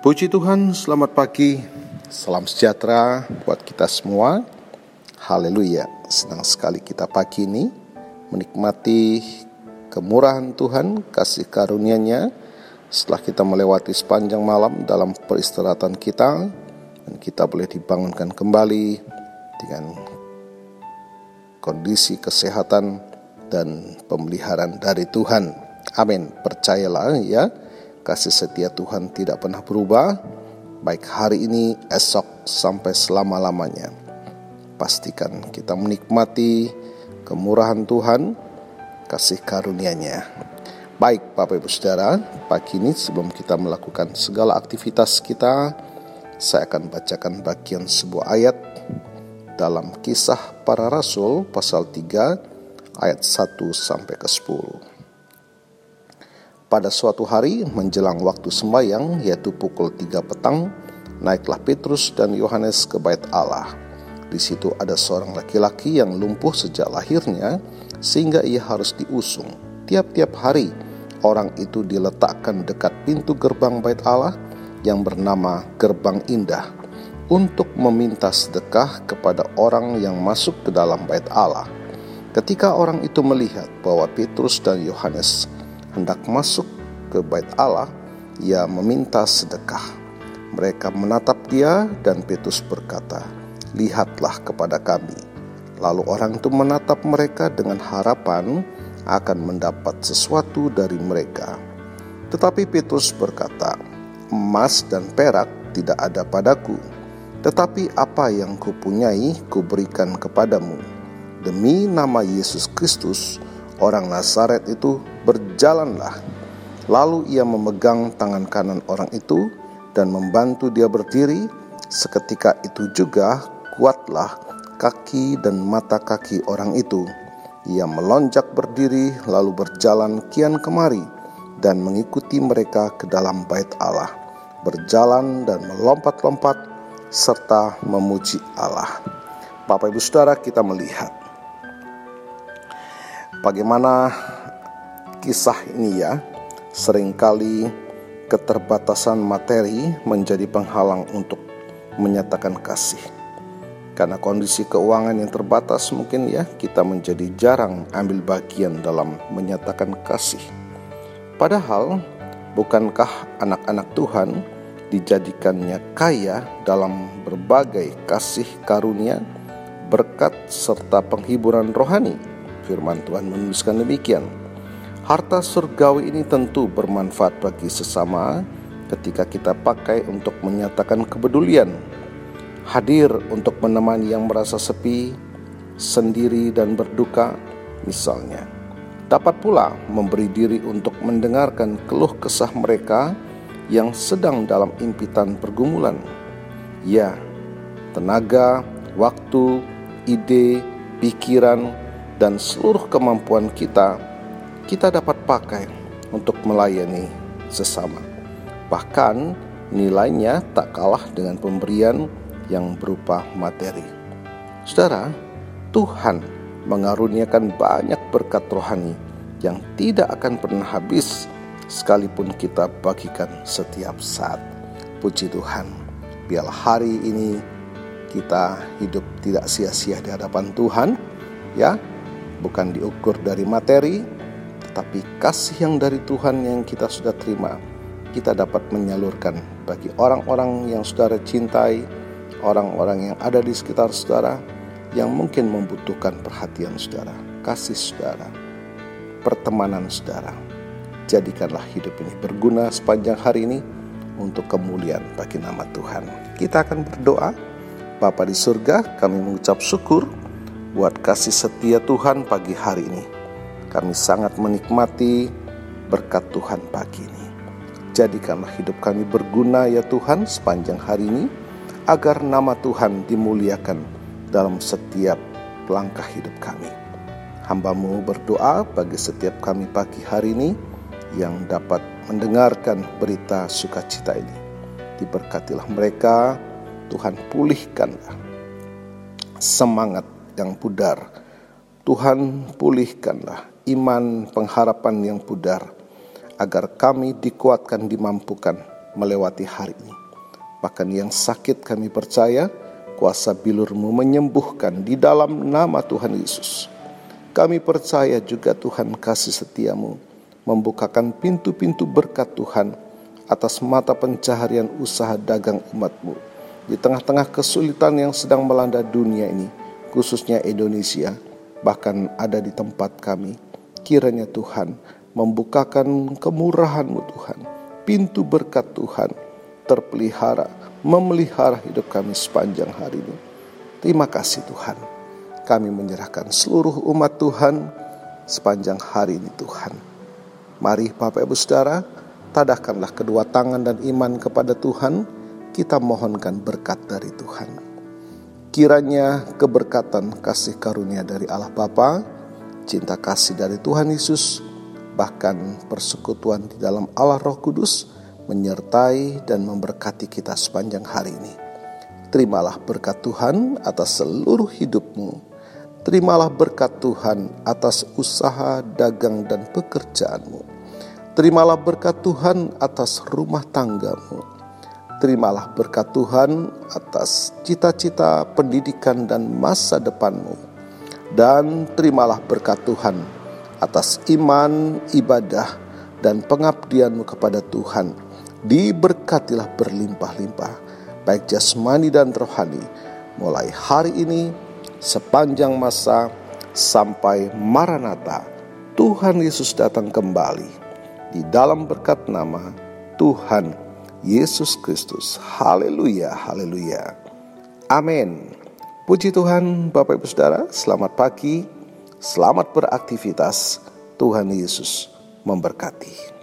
Puji Tuhan, selamat pagi, salam sejahtera buat kita semua. Haleluya, senang sekali kita pagi ini menikmati kemurahan Tuhan, kasih karunia-Nya setelah kita melewati sepanjang malam dalam peristirahatan kita dan kita boleh dibangunkan kembali dengan kondisi kesehatan dan pemeliharaan dari Tuhan. Amin. Percayalah ya Kasih setia Tuhan tidak pernah berubah, baik hari ini, esok, sampai selama-lamanya. Pastikan kita menikmati kemurahan Tuhan, kasih karunia-Nya. Baik Bapak Ibu Saudara, pagi ini sebelum kita melakukan segala aktivitas kita, saya akan bacakan bagian sebuah ayat dalam kisah para rasul pasal 3 ayat 1 sampai ke 10. Pada suatu hari menjelang waktu sembahyang, yaitu pukul tiga petang, naiklah Petrus dan Yohanes ke bait Allah. Di situ ada seorang laki-laki yang lumpuh sejak lahirnya, sehingga ia harus diusung. Tiap-tiap hari, orang itu diletakkan dekat pintu gerbang bait Allah yang bernama Gerbang Indah untuk meminta sedekah kepada orang yang masuk ke dalam bait Allah. Ketika orang itu melihat bahwa Petrus dan Yohanes hendak masuk ke bait Allah, ia meminta sedekah. Mereka menatap dia dan Petrus berkata, "Lihatlah kepada kami." Lalu orang itu menatap mereka dengan harapan akan mendapat sesuatu dari mereka. Tetapi Petrus berkata, "Emas dan perak tidak ada padaku, tetapi apa yang kupunyai kuberikan kepadamu. Demi nama Yesus Kristus, orang Nazaret itu berjalanlah. Lalu ia memegang tangan kanan orang itu dan membantu dia berdiri. Seketika itu juga kuatlah kaki dan mata kaki orang itu. Ia melonjak berdiri lalu berjalan kian kemari dan mengikuti mereka ke dalam bait Allah, berjalan dan melompat-lompat serta memuji Allah. Bapak Ibu Saudara kita melihat bagaimana kisah ini ya? Seringkali keterbatasan materi menjadi penghalang untuk menyatakan kasih. Karena kondisi keuangan yang terbatas mungkin ya kita menjadi jarang ambil bagian dalam menyatakan kasih. Padahal bukankah anak-anak Tuhan dijadikannya kaya dalam berbagai kasih karunia berkat serta penghiburan rohani Firman Tuhan menuliskan demikian. Harta surgawi ini tentu bermanfaat bagi sesama ketika kita pakai untuk menyatakan kepedulian, hadir untuk menemani yang merasa sepi, sendiri dan berduka, misalnya. Dapat pula memberi diri untuk mendengarkan keluh kesah mereka yang sedang dalam impitan pergumulan. Ya, tenaga, waktu, ide, pikiran, dan seluruh kemampuan kita, kita dapat pakai untuk melayani sesama. Bahkan nilainya tak kalah dengan pemberian yang berupa materi. Saudara, Tuhan mengaruniakan banyak berkat rohani yang tidak akan pernah habis sekalipun kita bagikan setiap saat. Puji Tuhan, biarlah hari ini kita hidup tidak sia-sia di hadapan Tuhan, ya, bukan diukur dari materi, tetapi kasih yang dari Tuhan yang kita sudah terima, kita dapat menyalurkan bagi orang-orang yang saudara cintai, orang-orang yang ada di sekitar saudara, yang mungkin membutuhkan perhatian saudara, kasih saudara, pertemanan saudara. Jadikanlah hidup ini berguna sepanjang hari ini untuk kemuliaan bagi nama Tuhan. Kita akan berdoa. Bapa di surga, kami mengucap syukur buat kasih setia Tuhan pagi hari ini. Kami sangat menikmati berkat Tuhan pagi ini. Jadikanlah hidup kami berguna ya Tuhan sepanjang hari ini, agar nama Tuhan dimuliakan dalam setiap langkah hidup kami. Hambamu berdoa bagi setiap kami pagi hari ini yang dapat mendengarkan berita sukacita ini. Diberkatilah mereka, Tuhan pulihkanlah semangat yang pudar. Tuhan pulihkanlah iman pengharapan yang pudar, agar kami dikuatkan dimampukan melewati hari ini. Bahkan yang sakit kami percaya kuasa bilurmu menyembuhkan di dalam nama Tuhan Yesus. Kami percaya juga Tuhan kasih setiamu membukakan pintu-pintu berkat Tuhan atas mata pencaharian usaha dagang umatmu di tengah-tengah kesulitan yang sedang melanda dunia ini, khususnya Indonesia, bahkan ada di tempat kami. Kiranya Tuhan membukakan kemurahan-Mu Tuhan, pintu berkat Tuhan terpelihara, memelihara hidup kami sepanjang hari ini. Terima kasih Tuhan. Kami menyerahkan seluruh umat Tuhan sepanjang hari ini Tuhan. Mari Bapak Ibu Saudara, tadahkanlah kedua tangan dan iman kepada Tuhan kita mohonkan berkat dari Tuhan. Kiranya keberkatan kasih karunia dari Allah Bapa, cinta kasih dari Tuhan Yesus, bahkan persekutuan di dalam Allah Roh Kudus menyertai dan memberkati kita sepanjang hari ini. Terimalah berkat Tuhan atas seluruh hidupmu. Terimalah berkat Tuhan atas usaha, dagang, dan pekerjaanmu. Terimalah berkat Tuhan atas rumah tanggamu Terimalah berkat Tuhan atas cita-cita pendidikan dan masa depanmu. Dan terimalah berkat Tuhan atas iman, ibadah, dan pengabdianmu kepada Tuhan. Diberkatilah berlimpah-limpah, baik jasmani dan rohani, mulai hari ini sepanjang masa sampai Maranatha. Tuhan Yesus datang kembali di dalam berkat nama Tuhan Yesus Kristus. Haleluya, haleluya. Amin. Puji Tuhan, Bapak Ibu Saudara, selamat pagi, selamat beraktivitas. Tuhan Yesus memberkati.